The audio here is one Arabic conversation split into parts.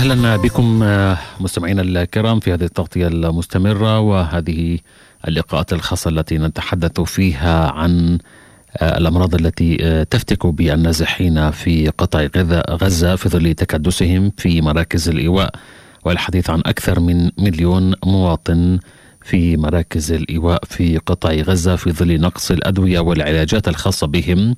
أهلا بكم مستمعينا الكرام في هذه التغطية المستمرة وهذه اللقاءات الخاصة التي نتحدث فيها عن الأمراض التي تفتك بالنازحين في قطاع غزة في ظل تكدسهم في مراكز الإيواء والحديث عن أكثر من مليون مواطن في مراكز الإيواء في قطاع غزة في ظل نقص الأدوية والعلاجات الخاصة بهم.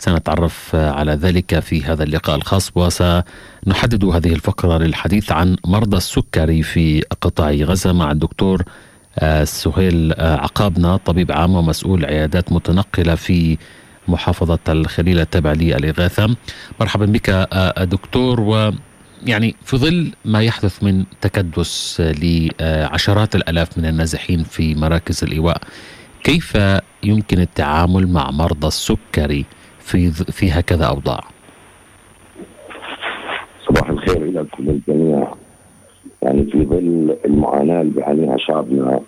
سنتعرف على ذلك في هذا اللقاء الخاص وسنحدد هذه الفقرة للحديث عن مرضى السكري في قطاع غزة مع الدكتور سهيل عقابنا طبيب عام ومسؤول عيادات متنقلة في محافظة الخليل التابع للإغاثة. مرحبا بك دكتور و يعني في ظل ما يحدث من تكدس لعشرات الألاف من النازحين في مراكز الإيواء كيف يمكن التعامل مع مرضى السكري في في هكذا أوضاع؟ صباح الخير لكم الجميع يعني في ظل المعاناة اللي بيعانيها شعبنا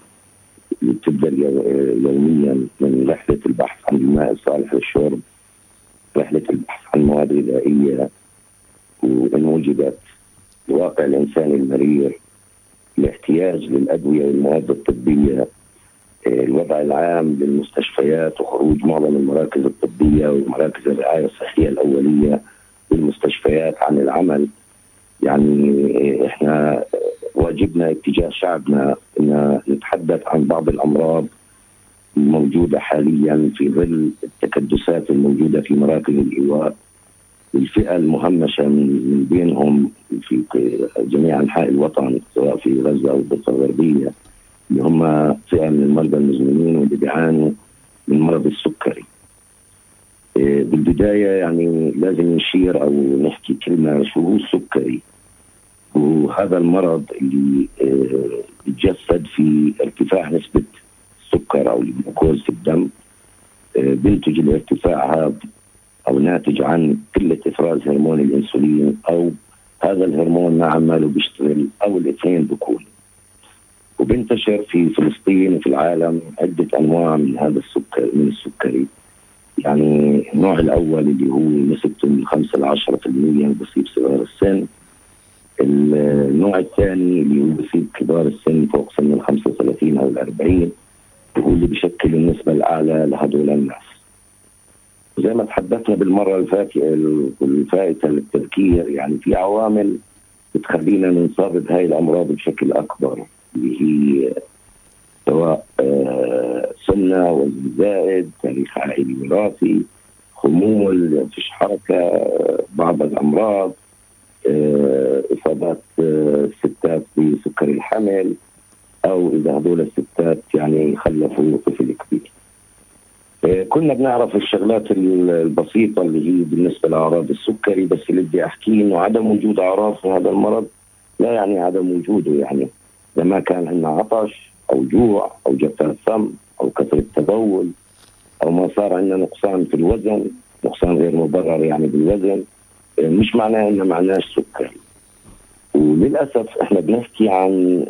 اللي بتبدا يوميا من رحلة البحث عن الماء الصالح للشرب رحلة البحث عن مواد غذائية وإن وجدت الواقع الانساني المرير الاحتياج للأدوية والمواد الطبية الوضع العام للمستشفيات وخروج معظم المراكز الطبية ومراكز الرعاية الصحية الأولية والمستشفيات عن العمل. يعني إحنا واجبنا اتجاه شعبنا إن نتحدث عن بعض الأمراض الموجودة حاليا في ظل التكدسات الموجودة في مراكز الإيواء. الفئة المهمشة من بينهم في جميع أنحاء الوطن سواء في غزة أو الضفة الغربية. اللي هم فئة من المرضى المزمنين واللي بيعانوا من مرض السكري. بالبداية يعني لازم نشير أو نحكي كلمة شو هو السكري؟ وهذا المرض اللي بيتجسد في ارتفاع نسبة السكر أو الجلوكوز في الدم بينتج الارتفاع هذا أو ناتج عن قله إفراز هرمون الإنسولين أو هذا الهرمون ما عماله بيشتغل أو الاثنين بكون وبينتشر في فلسطين وفي العالم عدة أنواع من هذا السكر من السكري. يعني النوع الأول اللي هو نسبته من 5 ل 10% بصيب صغار السن. النوع الثاني اللي هو بصيب كبار السن فوق سن ال 35 أو ال 40 هو اللي بشكل النسبة الأعلى لهدول الناس. زي ما تحدثنا بالمرة الفاتحه الفائتة للتذكير يعني في عوامل بتخلينا ننصاب بهاي الأمراض بشكل أكبر. هي سواء سمنه وزن زائد تاريخ عائلي وراثي خمول فيش حركه بعض الأمراض إصابات الستات بسكر الحمل أو إذا هذول الستات يعني خلفوا طفل كبير كنا بنعرف الشغلات البسيطة اللي هي بالنسبة لأعراض السكري بس اللي بدي أحكيه إنه عدم وجود أعراض في هذا المرض لا يعني عدم وجوده يعني. إذا ما كان عندنا عطش أو جوع أو جفاف فم أو كثرة تبول أو ما صار عندنا نقصان في الوزن نقصان غير مبرر يعني بالوزن مش معناه إنه معناش سكري وللأسف إحنا بنحكي عن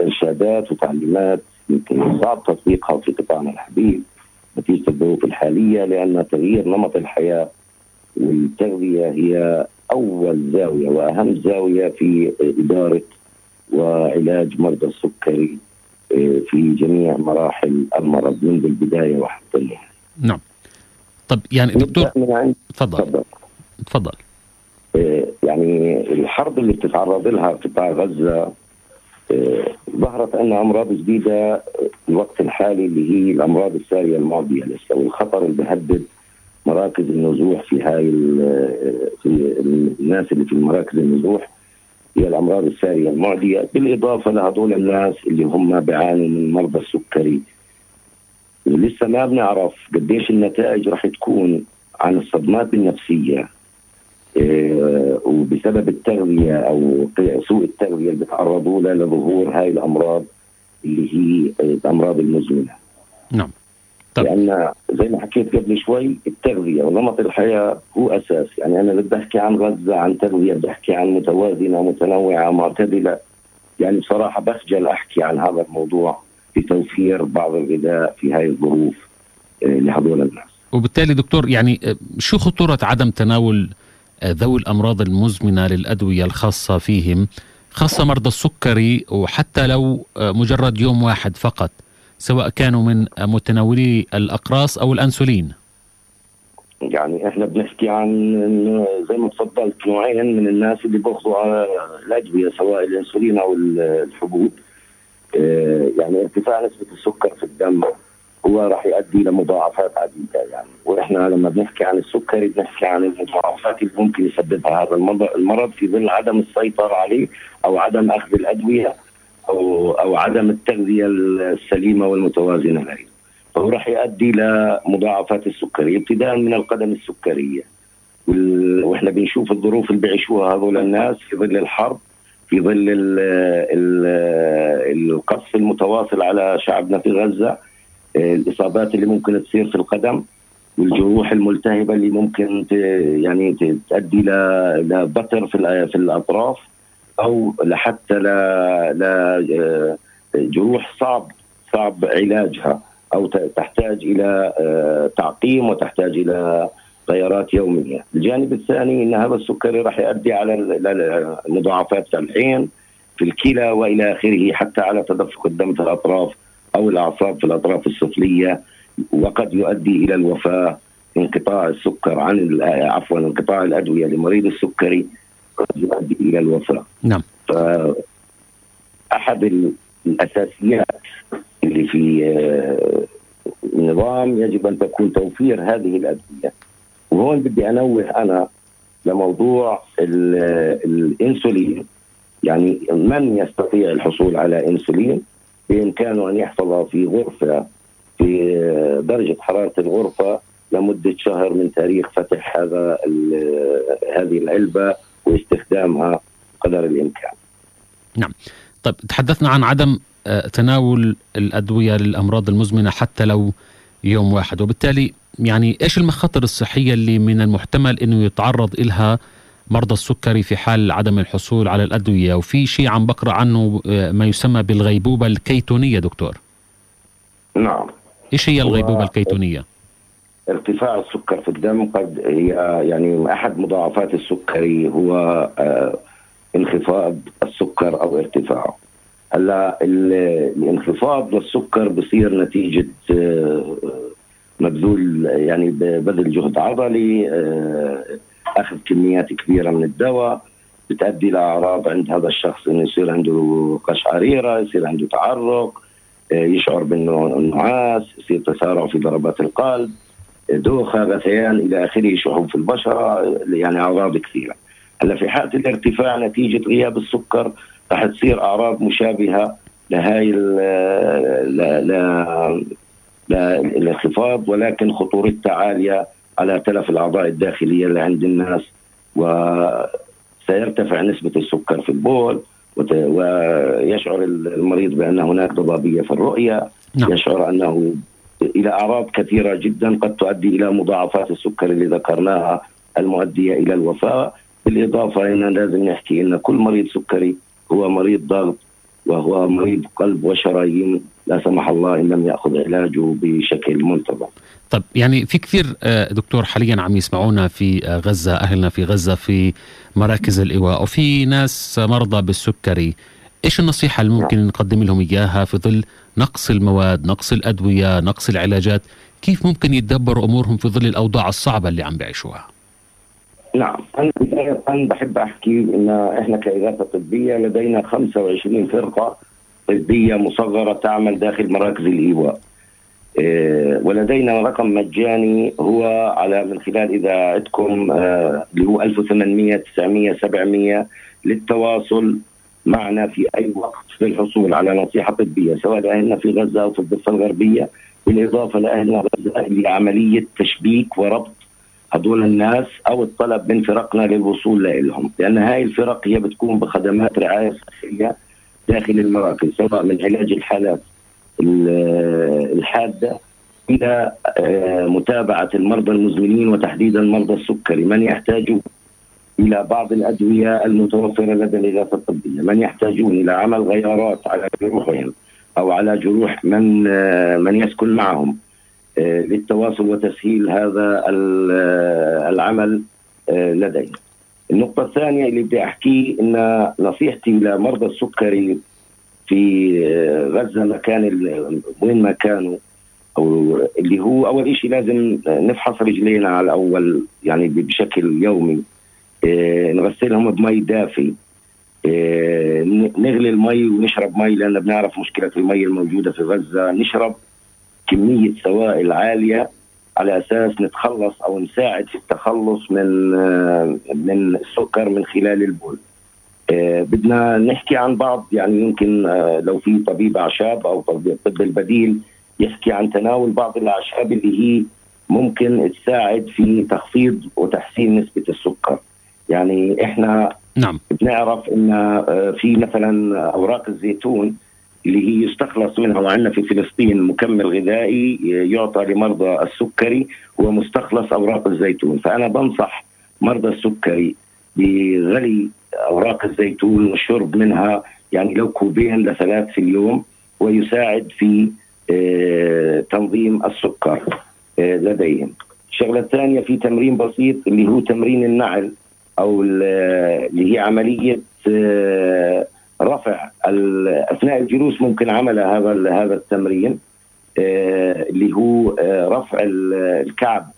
إرشادات وتعليمات يمكن صعب تطبيقها في قطاعنا الحبيب نتيجة الظروف الحالية لأن تغيير نمط الحياة والتغذية هي أول زاوية وأهم زاوية في إدارة وعلاج مرضى السكري في جميع مراحل المرض منذ البداية وحتى النهاية نعم. طب يعني دكتور تفضل. تفضل. يعني الحرب اللي بتتعرض لها قطاع غزة ظهرت عندنا أمراض جديدة الوقت الحالي اللي هي الأمراض السارية المعديه لسه والخطر اللي بيهدد مراكز النزوح في هاي في الناس اللي في مراكز النزوح هي الأمراض الساريه المعدية بالإضافة لهذول الناس اللي هم بيعانوا من مرضى السكري ولسه ما بنعرف قديش النتائج راح تكون عن الصدمات النفسية وبسبب التغذية أو سوء التغذية اللي بيتعرضوا لها لظهور هاي الأمراض اللي هي الأمراض المزمنة. نعم. طب. لأن زي ما حكيت قبل شوي التغذية ونمط الحياة هو أساس، يعني أنا بدي أحكي عن غزة عن تغذية بدي أحكي عن متوازنة متنوعة معتدلة يعني بصراحة بخجل أحكي عن هذا الموضوع في توفير بعض الغذاء في هاي الظروف لهذول الناس. وبالتالي دكتور يعني شو خطورة عدم تناول ذوي الأمراض المزمنة للأدوية الخاصة فيهم خاصة مرضى السكري وحتى لو مجرد يوم واحد فقط سواء كانوا من متناولي الأقراص أو الأنسولين؟ يعني إحنا بنحكي عن زي ما تفضلت نوعين من الناس اللي بياخذوا الأدوية سواء الأنسولين أو الحبوب. آه، يعني ارتفاع نسبة السكر في الدم هو راح يؤدي إلى مضاعفات عديدة يعني. وإحنا لما بنحكي عن السكري بنحكي عن المضاعفات اللي ممكن يسببها هذا المرض في ظل عدم السيطرة عليه أو عدم أخذ الأدوية. أو أو عدم التغذية السليمة والمتوازنة له. فهو راح يؤدي إلى مضاعفات السكري ابتداء من القدم السكرية وإحنا بنشوف الظروف اللي بيعيشوها هذول الناس في ظل الحرب في ظل القصف المتواصل على شعبنا في غزة الإصابات اللي ممكن تصير في القدم والجروح الملتهبة اللي ممكن يعني تؤدي لبتر في في الأطراف أو لحتى ل جروح صعب صعب علاجها. أو تحتاج إلى آه، تعقيم وتحتاج إلى غيارات يومية، الجانب الثاني إن هذا السكري راح يؤدي على مضاعفات العين في الكلى وإلى آخره حتى على تدفق الدم في الأطراف أو الأعصاب في الأطراف السفلية وقد يؤدي إلى الوفاة انقطاع السكر عن عفوا انقطاع الأدوية لمريض السكري. يؤدي إلى الوفاة. نعم. احد الأساسيات اللي في آه، نظام يجب أن تكون توفير هذه الأدوية وهون بدي أنوه أنا لموضوع الإنسولين يعني من يستطيع الحصول على إنسولين بإمكانه أن يحفظ في غرفة في درجة حرارة الغرفة لمدة شهر من تاريخ فتح هذا هذه العلبة واستخدامها قدر الإمكان. نعم. طيب تحدثنا عن عدم آه، تناول الأدوية للأمراض المزمنة حتى لو يوم واحد وبالتالي يعني إيش المخاطر الصحية اللي من المحتمل إنه يتعرض لها مرضى السكري في حال عدم الحصول على الأدوية وفي شيء عم بقرأ عنه آه، ما يسمى بالغيبوبة الكيتونية دكتور نعم إيش هي الغيبوبة الكيتونية ارتفاع السكر في الدم قد هي يعني أحد مضاعفات السكري هو آه، انخفاض السكر أو ارتفاعه. هلا الانخفاض للسكر بصير نتيجة آه، مبذول يعني بذل جهد عضلي آه، أخذ كميات كبيرة من الدواء بتؤدي لأعراض عند هذا الشخص إنه يصير عنده قشعريرة، يصير عنده تعرق، يشعر بالنعاس، يصير تسارع في ضربات القلب، دوخه، غثيان إلى آخره، شحوب في البشرة، يعني أعراض كثيرة. هلا في حالة الارتفاع نتيجة غياب السكر راح تصير أعراض مشابهة لهاي الانخفاض ولكن خطورتها عالية على تلف الأعضاء الداخلية اللي عند الناس وسيرتفع نسبة السكر في البول ويشعر المريض بأن هناك ضبابية في الرؤية نعم. يشعر أنه إلى أعراض كثيرة جدا قد تؤدي إلى مضاعفات السكر اللي ذكرناها المؤدية إلى الوفاة بالإضافة إن لازم نحكي إن كل مريض سكري هو مريض ضغط وهو مريض قلب وشرايين لا سمح الله إن لم يأخذ علاجه بشكل منتظم. طيب يعني في كثير آه، دكتور حاليا عم يسمعونا في آه، غزة أهلنا في غزة في مراكز الإيواء وفي ناس مرضى بالسكري إيش النصيحة اللي ممكن نعم. نقدم لهم إياها في ظل نقص المواد، نقص الأدوية، نقص العلاجات، كيف ممكن يتدبروا أمورهم في ظل الأوضاع الصعبة اللي عم بيعيشوها؟ نعم أنا بداية بحب أحكي أن إحنا كإغاثة طبية لدينا 25 فرقة طبية مصغرة تعمل داخل مراكز الإيواء إيه ولدينا رقم مجاني هو على من خلال إذاعتكم آه، اللي هو 1800 900 700 للتواصل معنا في أي وقت للحصول على نصيحة طبية سواء لأهلنا في غزة أو في الضفة الغربية بالإضافة لأهلنا غزة لعملية تشبيك وربط هدول الناس أو الطلب من فرقنا للوصول لهم لأن هاي الفرق هي بتكون بخدمات رعاية صحية داخل المراكز سواء من علاج الحالات الحادة إلى آه، متابعة المرضى المزمنين وتحديدا مرضى السكري من يحتاجون إلى بعض الأدوية المتوفرة لدى الإغاثة الطبية، من يحتاجون إلى عمل غيارات على جروحهم أو على جروح من آه، من يسكن معهم للتواصل وتسهيل هذا العمل لدينا النقطة الثانية اللي بدي أحكيه إن نصيحتي لمرضى السكري في غزة مكان وين ما كانوا أو اللي هو أول شيء لازم نفحص رجلينا على الأول يعني بشكل يومي. نغسلهم بمي دافي إيه نغلي المي ونشرب مي لأن بنعرف مشكلة المي الموجودة في غزة نشرب كمية سوائل عالية على أساس نتخلص أو نساعد في التخلص من من السكر من خلال البول. بدنا نحكي عن بعض يعني يمكن لو في طبيب أعشاب أو الطب البديل يحكي عن تناول بعض الأعشاب اللي هي ممكن تساعد في تخفيض وتحسين نسبة السكر. يعني إحنا نعم. بنعرف إن في مثلا أوراق الزيتون اللي هي يستخلص منها وعندنا في فلسطين مكمل غذائي يعطى لمرضى السكري هو مستخلص أوراق الزيتون. فأنا بنصح مرضى السكري بغلي أوراق الزيتون والشرب منها يعني لو كوبين لثلاث في اليوم ويساعد في تنظيم السكر لديهم. الشغلة الثانية في تمرين بسيط اللي هو تمرين النعل. أو اللي هي عملية رفع أثناء الجلوس ممكن عمل هذا هذا التمرين اللي هو رفع الكعب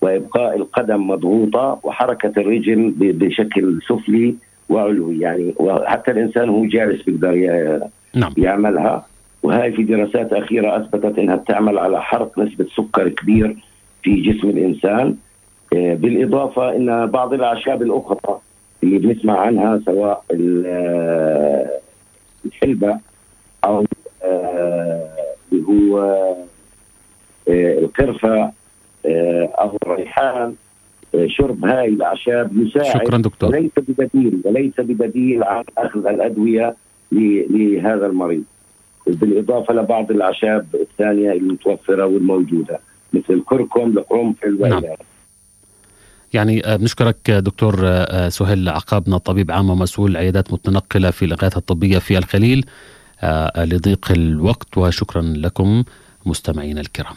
وإبقاء القدم مضغوطة وحركة الرجل بشكل سفلي وعلوي يعني وحتى الإنسان هو جالس بيقدر نعم. يعملها وهي في دراسات أخيرة أثبتت إنها بتعمل على حرق نسبة سكر كبير في جسم الإنسان بالإضافة إن بعض الأعشاب الأخرى اللي بنسمع عنها سواء الحلبة أو اللي هو القرفة أو الريحان شرب هاي الأعشاب يساعد شكرا دكتور. وليس ببديل وليس ببديل عن أخذ الأدوية لهذا المريض. بالإضافة لبعض الأعشاب الثانية المتوفرة والموجودة مثل الكركم القرنفل نعم. يعني بنشكرك دكتور سهيل عقابنا طبيب عام ومسؤول عيادات متنقلة في الإغاثة الطبية في الخليل. لضيق الوقت وشكرا لكم مستمعينا الكرام.